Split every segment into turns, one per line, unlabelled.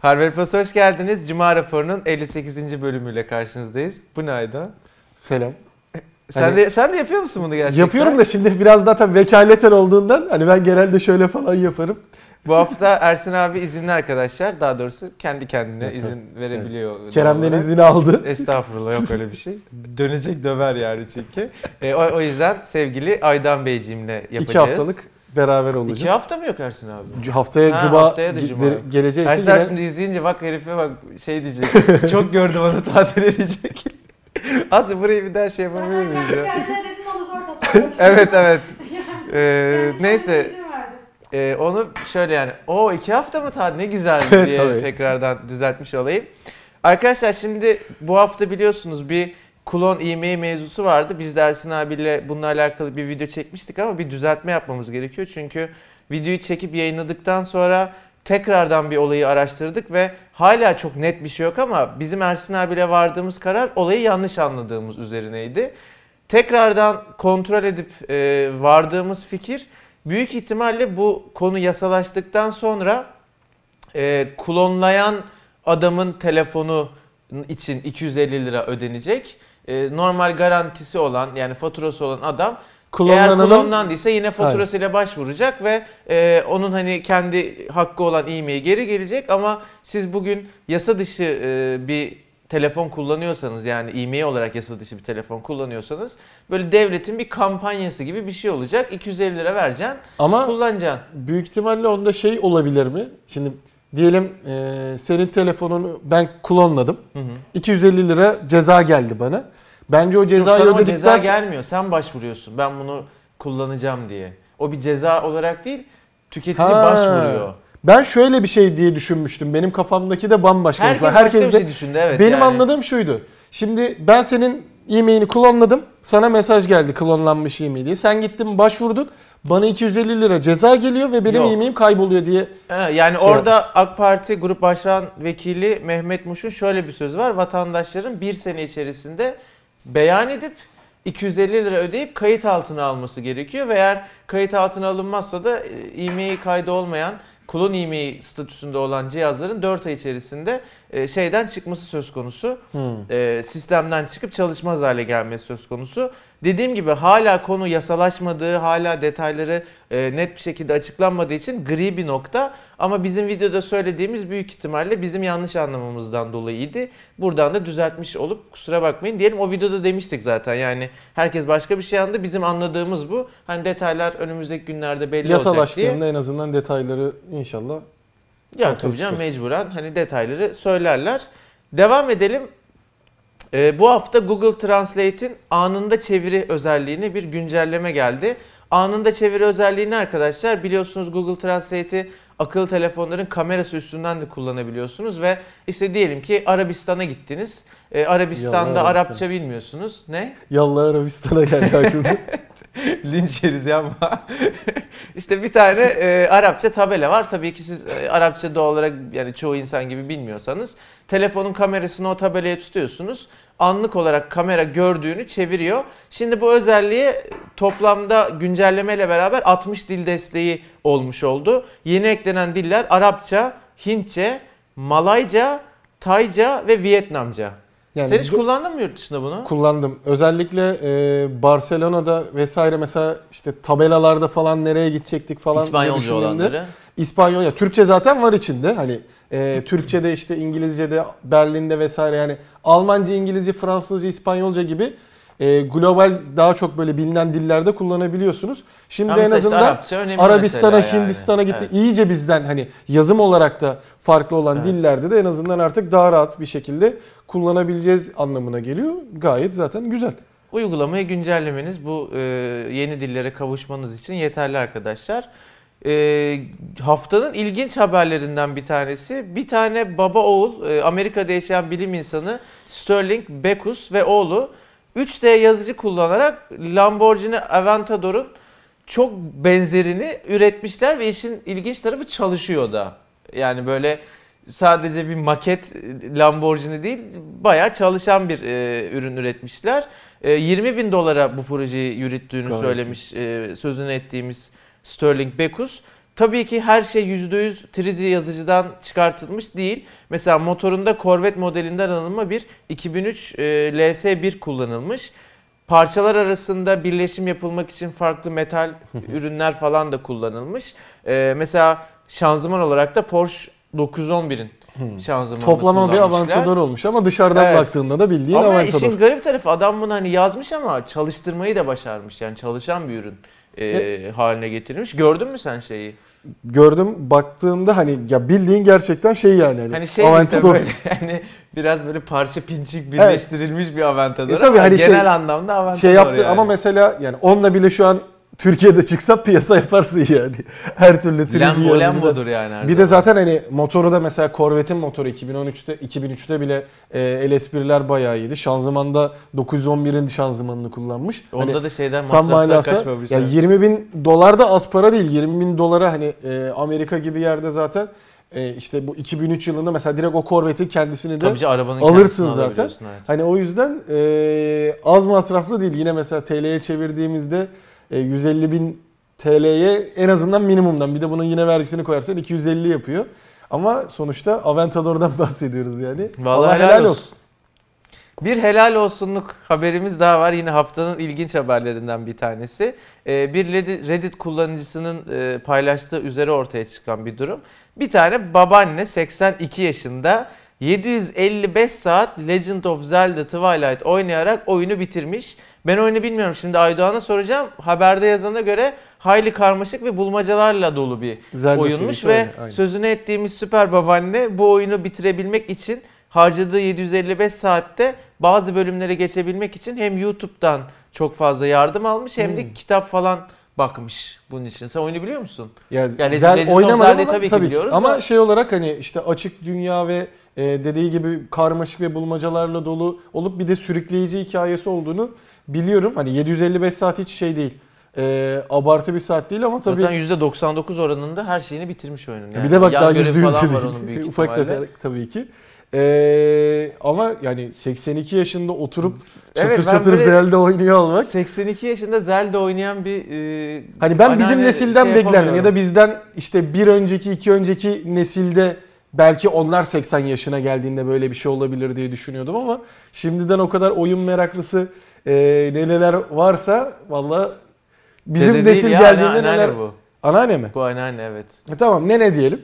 Harvard Plus hoş geldiniz. Cuma raporunun 58. bölümüyle karşınızdayız. Bu ne Ayda?
Selam.
Sen
Hani-
de sen de yapıyor musun bunu gerçekten?
Yapıyorum da şimdi biraz daha tabii vekaleten olduğundan hani ben genelde şöyle falan yaparım.
Bu hafta Ersin abi izinli arkadaşlar. Daha doğrusu kendi kendine
Evet,
izin verebiliyor. doğal
Kerem'den izni aldı.
Estağfurullah yok öyle bir şey. Dönecek döver yani çünkü. E, o, o yüzden sevgili Aydan Beyciğimle yapacağız.
İki haftalık beraber olacağız.
İki hafta mı yok Ersin abi?
Haftaya
Ha,
Cuma,
haftaya da Cuma.
geleceği için
Ersin
yine
şimdi izleyince bak herife bak şey diyecek. Çok gördüm onu tatil edecek. Aslında burayı bir daha şey yapabilir miyiz ya? Evet evet. Ee, neyse. Ee, onu şöyle yani o iki hafta mı tatil ne güzel diye tekrardan düzeltmiş olayım. Arkadaşlar şimdi bu hafta biliyorsunuz bir klon e-mail mevzusu vardı. Biz de Ersin abiyle bununla alakalı bir video çekmiştik ama bir düzeltme yapmamız gerekiyor. Çünkü videoyu çekip yayınladıktan sonra tekrardan bir olayı araştırdık ve hala çok net bir şey yok ama bizim Ersin abiyle vardığımız karar olayı yanlış anladığımız üzerineydi. Tekrardan kontrol edip e, vardığımız fikir büyük ihtimalle bu konu yasalaştıktan sonra e, klonlayan adamın telefonu için 250 lira ödenecek. E, normal garantisi olan yani faturası olan adam eğer
klonlananın
klonlandıysa yine faturasıyla başvuracak ve e, onun hani kendi hakkı olan e-mail geri gelecek ama siz bugün yasa dışı e, bir telefon kullanıyorsanız yani e-mail olarak yasa dışı bir telefon kullanıyorsanız böyle devletin bir kampanyası gibi bir şey olacak. 250 lira vereceksin,
ama
kullanacaksın.
büyük ihtimalle onda şey olabilir mi? Şimdi diyelim e, senin telefonunu ben klonladım.
Hı hı.
250 lira ceza geldi bana. Bence o
Yok,
cezayı
sana o
ödedikten
ceza gelmiyor. Sen başvuruyorsun. Ben bunu kullanacağım diye. O bir ceza olarak değil, tüketici
Ha.
başvuruyor.
Ben şöyle bir şey diye düşünmüştüm. Benim kafamdaki de bambaşka.
Herkes, başka bir
de-
şey düşündü evet.
Benim
yani.
anladığım şuydu. Şimdi ben senin e-mailini klonladım. Sana mesaj geldi klonlanmış e-mail diye. Sen gittin başvurdun. Bana 250 lira ceza geliyor ve benim
Yok.
e-mailim kayboluyor diye.
Ha, yani
şey
orada AK Parti Grup Başkan Vekili Mehmet Muş'un şöyle bir sözü var. Vatandaşların bir sene içerisinde beyan edip 250 lira ödeyip kayıt altına alması gerekiyor ve eğer kayıt altına alınmazsa da e, e-mail kaydı olmayan klon e-mail statüsünde olan cihazların 4 ay içerisinde e, şeyden çıkması söz konusu. e, sistemden çıkıp çalışmaz hale gelmesi söz konusu. Dediğim gibi hala konu yasalaşmadığı, hala detayları e, net bir şekilde açıklanmadığı için gri bir nokta. Ama bizim videoda söylediğimiz büyük ihtimalle bizim yanlış anlamamızdan dolayıydı. Buradan da düzeltmiş olup kusura bakmayın diyelim. O videoda demiştik zaten yani herkes başka bir şey anladı. Bizim anladığımız bu. Hani detaylar önümüzdeki günlerde belli olacak diye.
Yasalaştığında en azından detayları inşallah.
Ya tabii canım mecburen hani detayları söylerler. Devam edelim. Ee, bu hafta Google Translate'in anında çeviri özelliğine bir güncelleme geldi. Anında çeviri özelliğini arkadaşlar biliyorsunuz Google Translate'i akıllı telefonların kamerası üstünden de kullanabiliyorsunuz ve işte diyelim ki Arabistan'a gittiniz. Ee, Arabistan'da
Yalan
Arapça bilmiyorsunuz. Ne?
Yallah Arabistan'a geldi aklıma.
Linç yeriz yapma. işte bir tane e, Arapça tabela var. Tabii ki siz e, Arapça doğal olarak yani çoğu insan gibi bilmiyorsanız telefonun kamerasını o tabelaya tutuyorsunuz. Anlık olarak kamera gördüğünü çeviriyor. Şimdi bu özelliğe e, toplamda güncellemeyle beraber 60 dil desteği olmuş oldu. Yeni eklenen diller Arapça, Hintçe, Malayca, Tayca ve Vietnamca.
Yani
Sen hiç kullandın mı yurt dışında bunu?
kullandım. Özellikle e, Barcelona'da vesaire mesela işte tabelalarda falan nereye gidecektik falan.
İspanyolca olanları.
İspanyolca, Türkçe zaten var içinde. Hani e, Türkçe'de işte İngilizce'de Berlin'de vesaire yani Almanca, İngilizce, Fransızca, İspanyolca gibi e, global daha çok böyle bilinen dillerde kullanabiliyorsunuz. Şimdi
Ama
en
mesela işte
azından
Arapça
Arabistan'a,
mesela yani.
Hindistan'a gitti.
Evet.
İyice bizden hani yazım olarak da farklı olan
Evet.
dillerde de en azından artık daha rahat bir şekilde kullanabileceğiz anlamına geliyor. Gayet zaten güzel.
Uygulamayı güncellemeniz bu e, yeni dillere kavuşmanız için yeterli arkadaşlar. E, haftanın ilginç haberlerinden bir tanesi. Bir tane baba oğul e, Amerika'da yaşayan bilim insanı Sterling Backus ve oğlu 3D yazıcı kullanarak Lamborghini Aventador'un çok benzerini üretmişler ve işin ilginç tarafı çalışıyor da. Yani böyle sadece bir maket Lamborghini değil bayağı çalışan bir e, ürün üretmişler. E, 20 bin dolara bu projeyi yürüttüğünü
Gayet
söylemiş e, sözünü ettiğimiz Sterling Backus. Tabii ki her şey %100 3D yazıcıdan çıkartılmış değil. Mesela motorunda Corvette modelinden alınma bir 2003 e, LS1 kullanılmış. Parçalar arasında birleşim yapılmak için farklı metal ürünler falan da kullanılmış. E, mesela şanzıman olarak da Porsche 911'in şanzımanını
Toplama bir. Aventador olmuş ama dışarıdan
Evet.
baktığında da bildiğin
Ama
Aventador.
işin garip tarafı adam bunu hani yazmış ama çalıştırmayı da başarmış. Yani çalışan bir ürün e, haline getirmiş. Gördün mü sen şeyi?
Gördüm baktığımda hani ya bildiğin gerçekten şey yani. Hani,
Hani şey
Aventador.
böyle hani biraz böyle parça pinçik birleştirilmiş bir Aventador
E tabii
ama
hani
genel
şey-
anlamda Aventador
şey yaptı
yani.
ama mesela yani onunla bile şu an Türkiye'de çıksa piyasa yaparsın yani. Her türlü 3D
Lambo. Lambo'dur yani. her
Bir de zaten hani motoru da mesela Corvette'in motoru 2013'te 2003'te bile e, LS1'ler bayağı iyiydi. Şanzımanda 911'in şanzımanını kullanmış.
Onda
Hani
da şeyden masraftan kaçmamış.
ya
yani.
20 bin dolar da az para değil. 20 bin dolara hani e, Amerika gibi yerde zaten e, işte bu 2003 yılında mesela direkt o Corvette'in kendisini de
Tabii ki arabanın
alırsın zaten.
Evet.
Hani o yüzden e, az masraflı değil. Yine mesela TL'ye çevirdiğimizde 150 bin TL'ye en azından minimumdan. Bir de bunun yine vergisini koyarsan 250 yapıyor. Ama sonuçta Aventador'dan bahsediyoruz yani.
Vallahi
Allah
helal, olsun. Bir helal olsunluk haberimiz daha var. Yine haftanın ilginç haberlerinden bir tanesi. Ee, bir Reddit Reddit kullanıcısının e, paylaştığı üzere ortaya çıkan bir durum. Bir tane babaanne 82 yaşında 755 saat Legend of Zelda Twilight oynayarak oyunu bitirmiş. Ben oyunu bilmiyorum. Şimdi Aydoğan'a soracağım. Haberde yazana göre hayli karmaşık ve bulmacalarla dolu bir
Zelda
oyunmuş
serisi
ve
aynen.
sözünü ettiğimiz süper babaanne bu oyunu bitirebilmek için harcadığı 755 saatte bazı bölümlere geçebilmek için hem YouTube'dan çok fazla yardım almış hem de
Hmm.
kitap falan bakmış bunun için. Sen oyunu biliyor musun?
Yani
Yani of
oynamadım ama
tabii ki biliyoruz
Ama
da.
şey olarak hani işte açık dünya ve e, dediği gibi karmaşık ve bulmacalarla dolu olup bir de sürükleyici hikayesi olduğunu biliyorum. Hani 755 saat hiç şey değil. E, abartı bir saat değil ama tabii
Zaten %99 oranında her şeyini bitirmiş oyunun. Yani.
bir de bak
Yan
daha
görevi
yüzde yüz
falan var onun büyük
Ufak tefek tabii ki. E, ama yani 82 yaşında oturup çatır
Evet,
çatır Zelda oynuyor olmak.
82 yaşında Zelda oynayan bir e,
Hani ben bizim nesilden
şey
beklerdim ya da bizden işte bir önceki iki önceki nesilde belki onlar 80 yaşına geldiğinde böyle bir şey olabilir diye düşünüyordum ama şimdiden o kadar oyun meraklısı e, neler varsa valla bizim
Dede
nesil
ya,
geldiğinde
anneanne
neler...
bu.
Anneanne mi?
Bu anneanne evet.
E, tamam nene diyelim.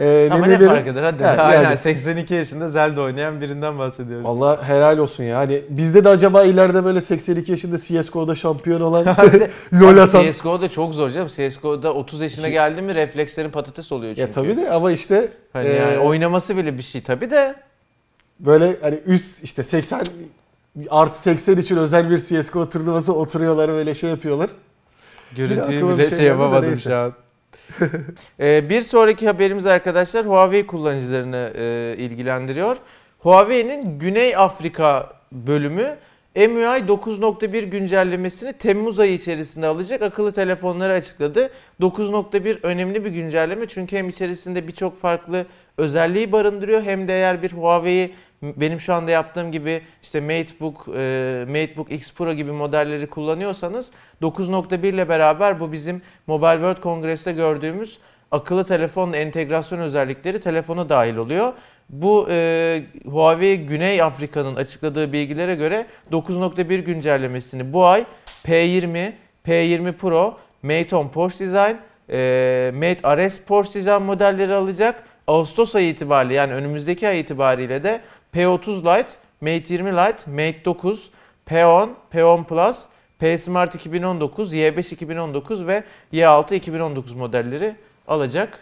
E,
Ama ne fark eder hadi.
Ha,
Aynen
yani.
82 yaşında Zelda oynayan birinden bahsediyoruz.
Valla helal olsun ya. Hani bizde de acaba ileride böyle 82 yaşında CSGO'da şampiyon olan LoL atan...
CSGO'da çok zor canım. CSGO'da 30 yaşına geldi mi reflekslerin patates oluyor çünkü.
Ya tabii de ama işte
Hani
e,
yani oynaması bile bir şey tabii de.
böyle hani üst işte 80 artı 80 için özel bir CSGO turnuvası oturuyorlar böyle şey yapıyorlar.
Görüntüyü bile şey,
şey
yapamadım şu an. Ee, bir sonraki haberimiz arkadaşlar Huawei kullanıcılarını e, ilgilendiriyor. Huawei'nin Güney Afrika bölümü MIUI 9.1 güncellemesini Temmuz ayı içerisinde alacak akıllı telefonları açıkladı. 9.1 önemli bir güncelleme çünkü hem içerisinde birçok farklı özelliği barındırıyor hem de eğer bir Huawei'yi benim şu anda yaptığım gibi işte MateBook, e, MateBook X Pro gibi modelleri kullanıyorsanız 9.1 ile beraber bu bizim Mobile World Congress'te gördüğümüz akıllı telefonla entegrasyon özellikleri telefona dahil oluyor. Bu e, Huawei Güney Afrika'nın açıkladığı bilgilere göre 9.1 güncellemesini bu ay P20, P20 Pro, Mate 10 Porsche Design, e, Mate RS Porsche Design modelleri alacak. Ağustos ayı itibariyle yani önümüzdeki ay itibariyle de P30 Lite, Mate 20 Lite, Mate 9, P10, P10 Plus, P Smart 2019, Y5 2019 ve Y6 2019 modelleri alacak.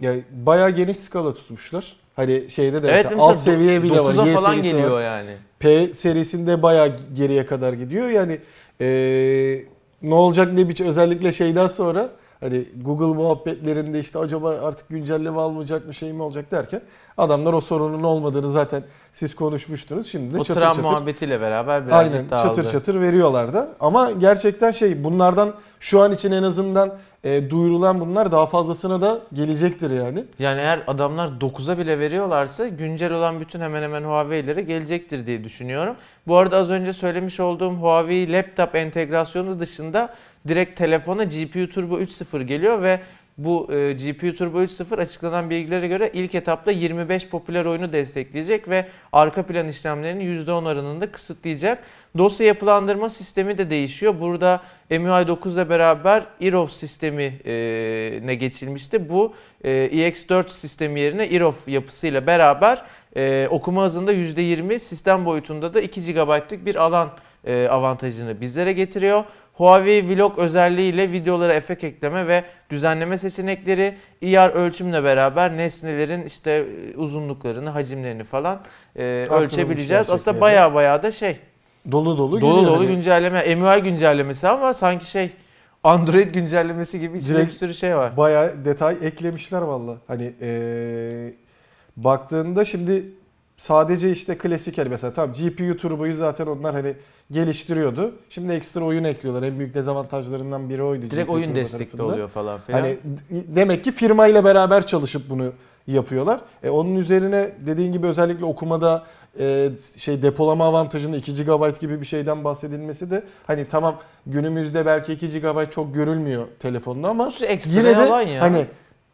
Yani bayağı geniş skala tutmuşlar. Hani şeyde de
Evet
mesela alt seviye bile var.
9'a
Y
falan geliyor
var.
yani.
P serisinde bayağı geriye kadar gidiyor. Yani eee, ne olacak ne biçim özellikle şeyden sonra hani Google muhabbetlerinde işte acaba artık güncelleme almayacak mı şey mi olacak derken adamlar o sorunun olmadığını zaten siz konuşmuştunuz. Şimdi de
O
çatır çatır
muhabbetiyle beraber birazcık
Aynen
dağıldı.
çatır çatır veriyorlar da. Ama gerçekten şey bunlardan şu an için en azından e, duyurulan bunlar daha fazlasına da gelecektir yani.
Yani eğer adamlar 9'a bile veriyorlarsa güncel olan bütün hemen hemen Huawei'lere gelecektir diye düşünüyorum. Bu arada az önce söylemiş olduğum Huawei laptop entegrasyonu dışında direkt telefona GPU Turbo 3.0 geliyor ve Bu e, GPU Turbo 3.0 açıklanan bilgilere göre ilk etapta 25 popüler oyunu destekleyecek ve arka plan işlemlerini %10 oranında kısıtlayacak. Dosya yapılandırma sistemi de değişiyor. Burada MUI 9 ile beraber IROF e, ne geçilmişti. Bu e, EX4 sistemi yerine IROF yapısıyla beraber e, okuma hızında %20, sistem boyutunda da 2 GB'lık bir alan e, avantajını bizlere getiriyor. Huawei Vlog özelliğiyle videolara efekt ekleme ve düzenleme seçenekleri, IR ölçümle beraber nesnelerin işte e, uzunluklarını, hacimlerini falan e, ölçebileceğiz. Aslında baya baya da şey
Dolu dolu
dolu dolu
hani.
güncelleme, MUI güncellemesi ama sanki şey Android güncellemesi gibi içinde bir sürü şey var.
Bayağı detay eklemişler valla. Hani eee, baktığında şimdi sadece işte klasik hani mesela tamam GPU turboyu zaten onlar hani geliştiriyordu. Şimdi ekstra oyun ekliyorlar. En büyük dezavantajlarından biri oydu.
Direkt oyun destekli
tarafında.
oluyor falan filan.
Hani demek ki firmayla beraber çalışıp bunu yapıyorlar. E, onun üzerine dediğin gibi özellikle okumada e, şey depolama avantajında 2 GB gibi bir şeyden bahsedilmesi de hani tamam günümüzde belki 2 GB çok görülmüyor telefonda ama yine de
ya.
hani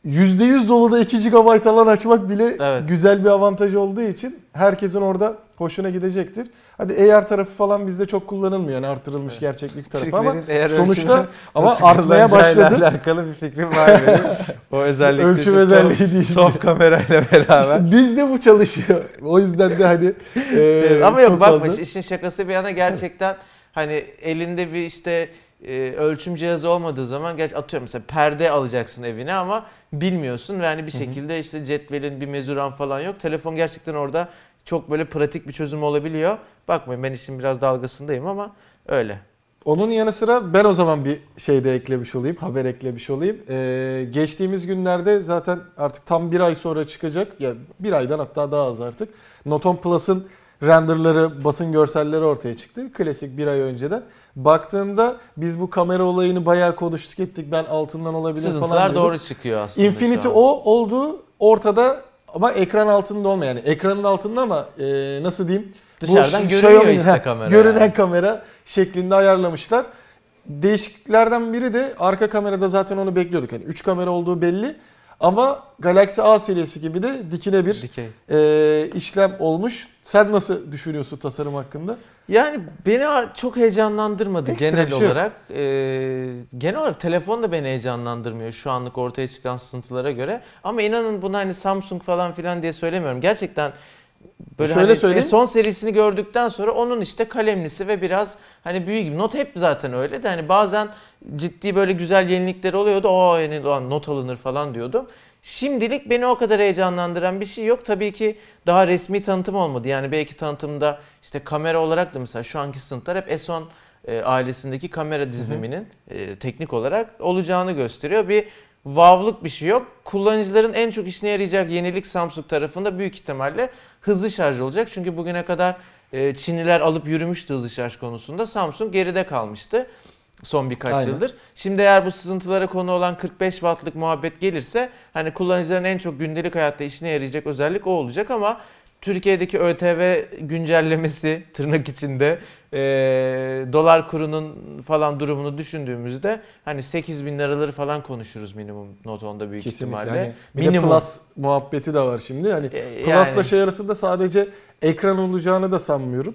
%100 dolu da 2 GB alan açmak bile
Evet.
güzel bir avantaj olduğu için herkesin orada hoşuna gidecektir. Hadi AR tarafı falan bizde çok kullanılmıyor yani artırılmış
Evet.
gerçeklik tarafı ama sonuçta ama artmaya başladı.
alakalı bir fikrim var benim. o özellikle
Ölçüm
top-
özelliği değil.
Top kamerayla beraber.
İşte bizde bu çalışıyor. O yüzden de hani e,
Evet, ama yok bakma işin şakası bir yana gerçekten hani elinde bir işte e, ölçüm cihazı olmadığı zaman geç atıyorum mesela perde alacaksın evine ama bilmiyorsun ve hani bir şekilde işte cetvelin bir mezuran falan yok. Telefon gerçekten orada çok böyle pratik bir çözüm olabiliyor. Bakmayın ben işin biraz dalgasındayım ama öyle.
Onun yanı sıra ben o zaman bir şey de eklemiş olayım, haber eklemiş olayım. Ee, geçtiğimiz günlerde zaten artık tam bir ay sonra çıkacak. Ya bir aydan hatta daha az artık. Noton Plus'ın renderları, basın görselleri ortaya çıktı. Klasik bir ay önceden. Baktığında biz bu kamera olayını bayağı konuştuk ettik. Ben altından olabilir falan
Sızıntılar doğru çıkıyor aslında
Infinity o olduğu ortada ama ekran altında olmayan. Yani ekranın altında ama e, nasıl diyeyim? Bu
Dışarıdan
Ş-
görünüyor
Xiaomi'nin,
işte kamera
Görünen
yani.
kamera şeklinde ayarlamışlar. Değişikliklerden biri de arka kamerada zaten onu bekliyorduk. Hani 3 kamera olduğu belli. Ama Galaxy A serisi gibi de dikine bir
Dikey.
e, işlem olmuş. Sen nasıl düşünüyorsun tasarım hakkında?
Yani beni çok heyecanlandırmadı
Ekstra
genel
şey
olarak. Ee, genel olarak telefon da beni heyecanlandırmıyor şu anlık ortaya çıkan sızıntılara göre. Ama inanın bunu hani Samsung falan filan diye söylemiyorum. Gerçekten böyle
Şöyle
hani
söyleyeyim.
e, son serisini gördükten sonra onun işte kalemlisi ve biraz hani büyük gibi. Not hep zaten öyle de hani bazen ciddi böyle güzel yenilikleri oluyordu. O yani ulan not alınır falan diyordum. Şimdilik beni o kadar heyecanlandıran bir şey yok. Tabii ki daha resmi tanıtım olmadı. Yani belki tanıtımda işte kamera olarak da mesela şu anki sınıflar hep S10 e, ailesindeki kamera diziliminin e, teknik olarak olacağını gösteriyor. Bir wow'luk bir şey yok. Kullanıcıların en çok işine yarayacak yenilik Samsung tarafında büyük ihtimalle hızlı şarj olacak. Çünkü bugüne kadar e, Çinliler alıp yürümüştü hızlı şarj konusunda. Samsung geride kalmıştı son birkaç
Aynen.
yıldır. Şimdi eğer bu sızıntılara konu olan 45 wattlık muhabbet gelirse hani kullanıcıların en çok gündelik hayatta işine yarayacak özellik o olacak ama Türkiye'deki ÖTV güncellemesi tırnak içinde e, dolar kurunun falan durumunu düşündüğümüzde hani 8 bin liraları falan konuşuruz minimum Note 10'da büyük
Kesinlikle.
ihtimalle.
Hani bir de
minimum.
Plus muhabbeti de var şimdi. Hani
E,
Plus'la
yani.
şey arasında sadece ekran olacağını da sanmıyorum.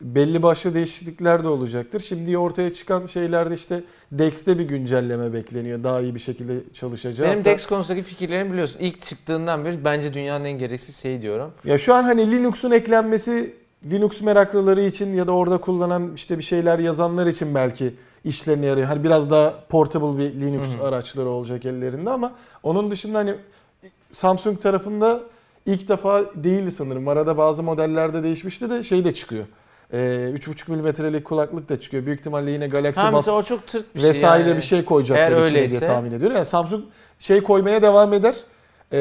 Belli başlı değişiklikler de olacaktır. Şimdi ortaya çıkan şeylerde işte DeX'te bir güncelleme bekleniyor. Daha iyi bir şekilde çalışacağı.
Benim DeX konusundaki fikirlerimi biliyorsun. İlk çıktığından beri bence dünyanın en gereksiz şeyi diyorum.
Ya şu an hani Linux'un eklenmesi Linux meraklıları için ya da orada kullanan işte bir şeyler yazanlar için belki işlerine yarıyor. Hani biraz daha portable bir Linux
Hı hı.
araçları olacak ellerinde ama onun dışında hani Samsung tarafında ilk defa değildi sanırım. Arada bazı modellerde değişmişti de şey de çıkıyor. Ee, 3.5 milimetrelik kulaklık da çıkıyor. Büyük ihtimalle yine Galaxy
Ha
Buds
o çok tırt bir şey
vesaire
yani.
bir şey koyacaklar
Eğer öyleyse-
diye tahmin ediyorum. Yani Samsung şey koymaya devam eder. Ee,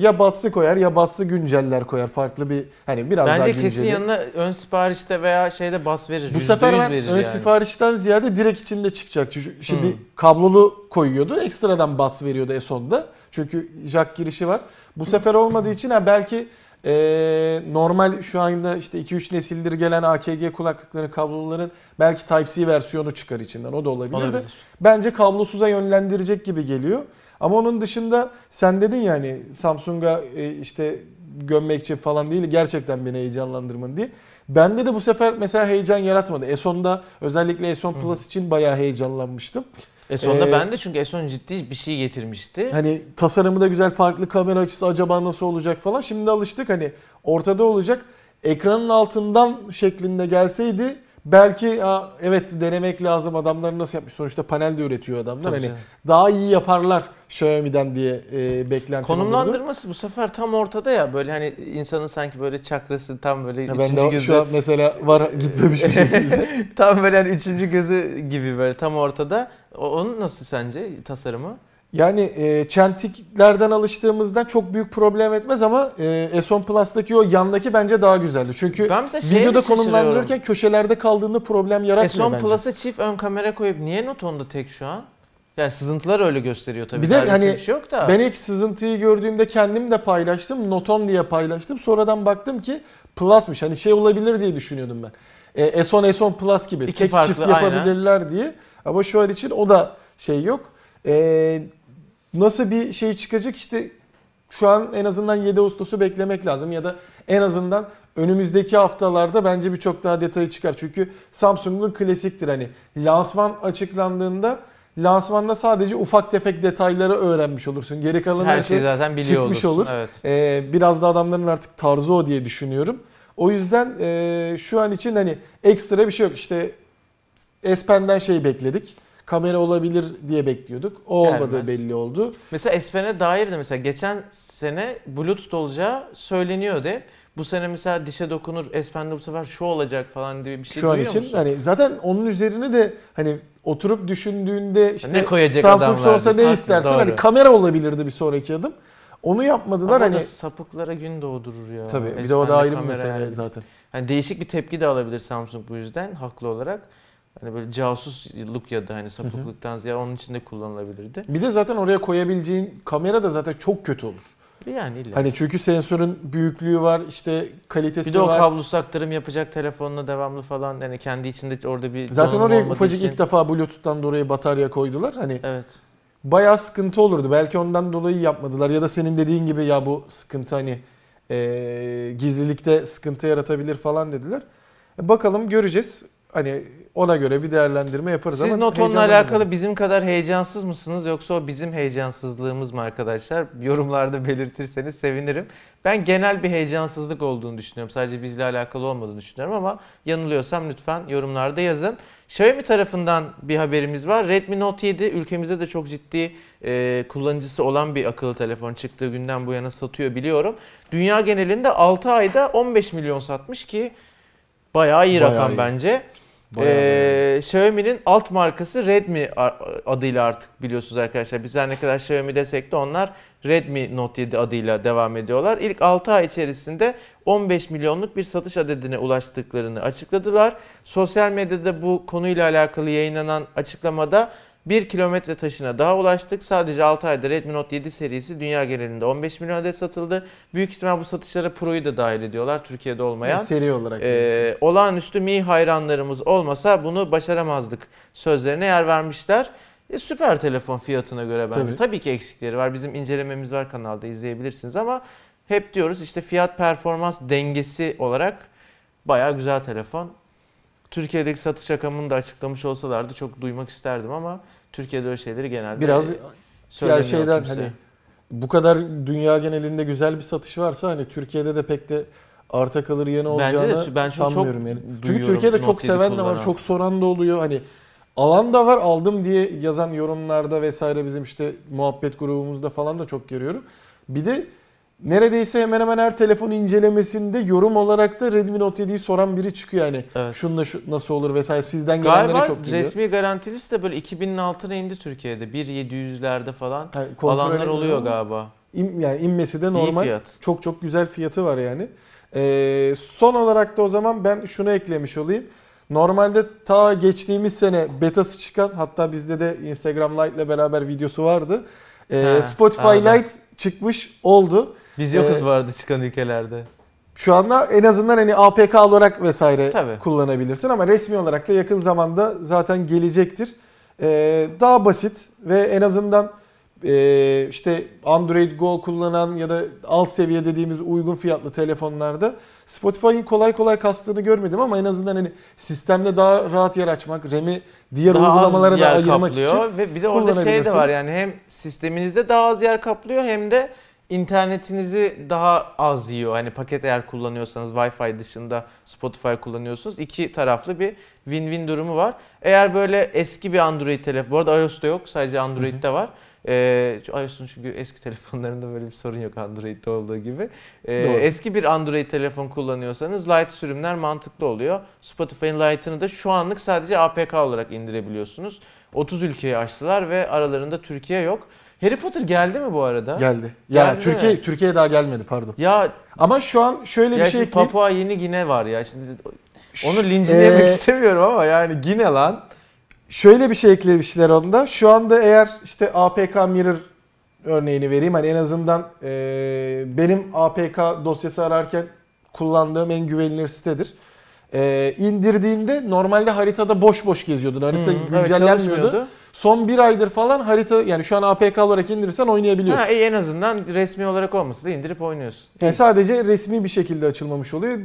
ya Buds'ı koyar ya Buds'ı günceller koyar. Farklı bir hani biraz daha
Bence
günceli.
kesin yanına ön siparişte veya şeyde bas verir.
Bu
%100
sefer ben
verir
ön
yani.
siparişten ziyade direkt içinde çıkacak. Çünkü Şimdi
Hmm.
kablolu koyuyordu. Ekstradan Buds veriyordu S10'da. Çünkü jack girişi var. Bu sefer olmadığı için ha belki ee, normal şu anda işte 2-3 nesildir gelen AKG kulaklıkların kabloluların belki Type-C versiyonu çıkar içinden. O da olabilir, de.
Olabilir.
Bence kablosuza yönlendirecek gibi geliyor. Ama onun dışında sen dedin ya hani Samsung'a e, işte gömmekçi falan değil gerçekten beni heyecanlandırmadı diye. Bende de bu sefer mesela heyecan yaratmadı. S10'da özellikle S10 Plus için bayağı heyecanlanmıştım.
S10'da
Ee,
ben de çünkü S10 ciddi bir şey getirmişti.
Hani tasarımı da güzel, farklı kamera açısı acaba nasıl olacak falan. Şimdi alıştık hani ortada olacak. Ekranın altından şeklinde gelseydi belki "Aa, evet denemek lazım adamlar nasıl yapmış. Sonuçta panel de üretiyor adamlar.
Tabii
hani
canım.
daha iyi yaparlar Xiaomi'den diye e, beklentim olurdu.
Konumlandırması bu sefer tam ortada ya böyle hani insanın sanki böyle çakrası tam böyle
Ya
üçüncü
ben de
gözü
şu an mesela var gitmemiş bir şekilde.
tam böyle hani üçüncü gözü gibi böyle tam ortada. Onun nasıl sence tasarımı?
Yani e, çentiklerden alıştığımızdan çok büyük problem etmez ama e, S10 Plus'taki o yandaki bence daha güzeldi. Çünkü
Ben
videoda
de şaşırıyorum.
konumlandırırken köşelerde kaldığında problem yaratmıyor
S10
bence.
Plus'a çift ön kamera koyup niye Note 10'da tek şu an? Yani sızıntılar öyle gösteriyor tabii.
Bir de hani
bir şey yok da.
Ben ilk sızıntıyı gördüğümde kendim de paylaştım. Note 10 diye paylaştım. Sonradan baktım ki Plus'mış. Hani şey olabilir diye düşünüyordum ben. E, S10 S10 Plus gibi
İki
tek
farklı,
çift yapabilirler diye. Ama şu an için o da şey yok. E, nasıl bir şey çıkacak işte şu an en azından 7 Ağustos'u beklemek lazım ya da en azından önümüzdeki haftalarda bence birçok daha detayı çıkar. Çünkü Samsung'un klasiktir hani lansman açıklandığında lansmanda sadece ufak tefek detayları öğrenmiş olursun. Geri kalan
her şeyi zaten biliyor
çıkmış
olursun.
olur.
Evet.
Ee, biraz da adamların artık tarzı o diye düşünüyorum. O yüzden e, şu an için hani ekstra bir şey yok. İşte S Pen'den şey bekledik. Kamera olabilir diye bekliyorduk. O
Gelmez.
olmadığı belli oldu.
Mesela S Pen'e dair de mesela geçen sene Bluetooth olacağı söyleniyordu. Bu sene mesela dişe dokunur S Pen'de bu sefer şu olacak falan diye bir şey
Şu an
duyuyor
için
musun?
hani zaten onun üzerine de hani oturup düşündüğünde işte
Ne koyacak
Samsung
adamlar
sorsa
diyorsun.
ne
Haklı,
istersin?
doğru.
Hani kamera olabilirdi bir sonraki adım. Onu yapmadılar
Ama o da
hani.
sapıklıklara gün doğdurur ya.
Tabii bir de o da ayrı bir
kamera
mesele
yani.
zaten.
Hani değişik bir tepki de alabilir Samsung bu yüzden haklı olarak. Hani böyle casusluk ya da hani sapıklıktan ziyade onun için de kullanılabilirdi.
Bir de zaten oraya koyabileceğin kamera da zaten çok kötü olur.
Yani illa.
Hani çünkü sensörün büyüklüğü var, işte kalitesi
bir de o
var.
kablosuz aktarım yapacak telefonla devamlı falan yani kendi içinde orada bir
Zaten oraya ufacık
için-
ilk defa Bluetooth'tan dolayı batarya koydular. Hani
Evet.
bayağı sıkıntı olurdu. Belki ondan dolayı yapmadılar ya da senin dediğin gibi ya bu sıkıntı hani eee, gizlilikte sıkıntı yaratabilir falan dediler. E, bakalım göreceğiz. Hani ona göre bir değerlendirme yaparız
Siz
ama
Note 10'la
heyecanlandım.
alakalı bizim kadar heyecansız mısınız yoksa o bizim heyecansızlığımız mı arkadaşlar? Yorumlarda belirtirseniz sevinirim. Ben genel bir heyecansızlık olduğunu düşünüyorum. Sadece bizle alakalı olmadığını düşünüyorum ama yanılıyorsam lütfen yorumlarda yazın. Xiaomi tarafından bir haberimiz var. Redmi Note 7 ülkemizde de çok ciddi e, kullanıcısı olan bir akıllı telefon çıktığı günden bu yana satıyor biliyorum. Dünya genelinde 6 ayda 15 milyon satmış ki bayağı iyi
Bayağı
rakam
iyi.
bence. Ee, Xiaomi'nin alt markası Redmi adıyla artık biliyorsunuz arkadaşlar. Biz her ne kadar Xiaomi desek de onlar Redmi Note 7 adıyla devam ediyorlar. İlk 6 ay içerisinde 15 milyonluk bir satış adedine ulaştıklarını açıkladılar. Sosyal medyada bu konuyla alakalı yayınlanan açıklamada 1 kilometre taşına daha ulaştık. Sadece 6 ayda Redmi Note 7 serisi dünya genelinde 15 milyon adet satıldı. Büyük ihtimal bu satışlara Pro'yu da dahil ediyorlar Türkiye'de olmayan.
Yani seri olarak.
Ee, olağanüstü Mi hayranlarımız olmasa bunu başaramazdık sözlerine yer vermişler. E, süper telefon fiyatına göre bence.
Tabii.
Tabii. ki eksikleri var. Bizim incelememiz var kanalda izleyebilirsiniz ama hep diyoruz işte fiyat performans dengesi olarak bayağı güzel telefon. Türkiye'deki satış rakamını da açıklamış olsalardı çok duymak isterdim ama Türkiye'de öyle şeyleri genelde
Biraz
söylemiyor
şeyden
kimse.
hani bu kadar dünya genelinde güzel bir satış varsa hani Türkiye'de de pek de arta kalır yanı
Bence de
olacağını
ben çünkü çok
sanmıyorum yani. Çünkü Türkiye'de çok
Note 7
seven de var, çok soran da oluyor. Hani alan da var, aldım diye yazan yorumlarda vesaire bizim işte muhabbet grubumuzda falan da çok görüyorum. Bir de neredeyse hemen hemen her telefon incelemesinde yorum olarak da Redmi Note 7'yi soran biri çıkıyor yani.
Evet.
Şunla şu nasıl olur vesaire sizden gelenlere çok geliyor.
resmi garantilisi de böyle 2000'in altına indi Türkiye'de. 1.700'lerde falan
Yani
alanlar oluyor
ama
galiba.
in- yani inmesi de normal.
İyi fiyat.
Çok çok güzel fiyatı var yani. Ee, son olarak da o zaman ben şunu eklemiş olayım. Normalde ta geçtiğimiz sene betası çıkan hatta bizde de Instagram Lite ile beraber videosu vardı. Ee,
Ha,
Spotify
anladım.
Lite çıkmış oldu.
Biz yokuz
Ee,
vardı çıkan ülkelerde.
Şu anda en azından hani APK olarak vesaire
Tabii.
kullanabilirsin ama resmi olarak da yakın zamanda zaten gelecektir. Ee, daha basit ve en azından e, işte Android Go kullanan ya da alt seviye dediğimiz uygun fiyatlı telefonlarda Spotify'ın kolay kolay kastığını görmedim ama en azından hani sistemde daha rahat yer açmak, RAM'i diğer
daha
uygulamalara da ayırmak
kaplıyor
için
ve bir de orada şey de var yani hem sisteminizde daha az yer kaplıyor hem de internetinizi daha az yiyor. Hani paket eğer kullanıyorsanız Wi-Fi dışında Spotify kullanıyorsunuz. iki taraflı bir win-win durumu var. Eğer böyle eski bir Android telefon, bu arada iOS'ta yok sadece Android'de var. Ee, iOS'un çünkü eski telefonlarında böyle bir sorun yok Android'de olduğu gibi. Ee,
Doğru.
eski bir Android telefon kullanıyorsanız Lite sürümler mantıklı oluyor. Spotify'ın Lite'ını da şu anlık sadece APK olarak indirebiliyorsunuz. 30 ülkeyi açtılar ve aralarında Türkiye yok. Harry Potter geldi mi bu arada?
geldi. Ya
Geldi
Türkiye
mi?
Türkiye daha gelmedi pardon.
Ya,
Ama şu an şöyle
ya
bir şey.
Papua Yeni Gine var ya. Şimdi onu linçlemek
Ee,
istemiyorum ama yani Gine lan.
Şöyle bir şey eklemişler onda. Şu anda eğer işte APK Mirror örneğini vereyim. Hani en azından e, benim APK dosyası ararken kullandığım en güvenilir sitedir. E, indirdiğinde normalde haritada boş boş geziyordun. Harita
evet,
güncellenmiyordu.
çalışmıyordu.
Son bir aydır falan harita yani şu an APK olarak indirirsen oynayabiliyorsun.
Ha, en azından resmi olarak olmasa da indirip oynuyorsun.
Yani sadece resmi bir şekilde açılmamış oluyor.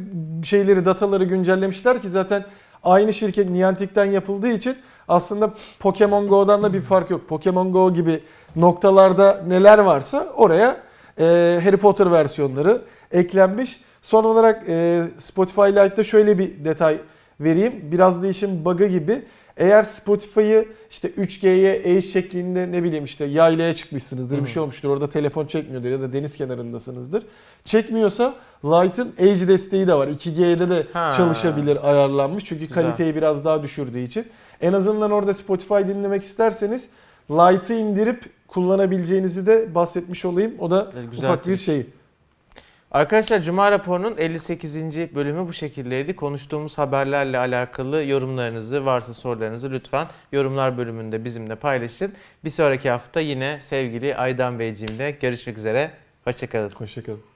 Şeyleri, dataları güncellemişler ki zaten aynı şirket Niantic'ten yapıldığı için aslında Pokemon Go'dan da bir fark yok. Pokemon Go gibi noktalarda neler varsa oraya e, Harry Potter versiyonları eklenmiş. Son olarak e, Spotify Lite'da şöyle bir detay vereyim. Biraz da işin bug'ı gibi. Eğer Spotify'ı işte 3G'ye H şeklinde ne bileyim işte yaylaya çıkmışsınızdır bir şey olmuştur. Orada telefon çekmiyordur ya da deniz kenarındasınızdır. Çekmiyorsa Lite'ın Edge desteği de var. 2G'de de
Ha.
çalışabilir ayarlanmış. Çünkü
Güzel.
kaliteyi biraz daha düşürdüğü için. En azından orada Spotify dinlemek isterseniz Lite'ı indirip kullanabileceğinizi de bahsetmiş olayım. O da
Evet, güzel
ufak bir şey.
Arkadaşlar Cuma raporunun 58. bölümü bu şekildeydi. Konuştuğumuz haberlerle alakalı yorumlarınızı, varsa sorularınızı lütfen yorumlar bölümünde bizimle paylaşın. Bir sonraki hafta yine sevgili Aydan Beyciğimle görüşmek üzere. Hoşçakalın.
Hoşçakalın.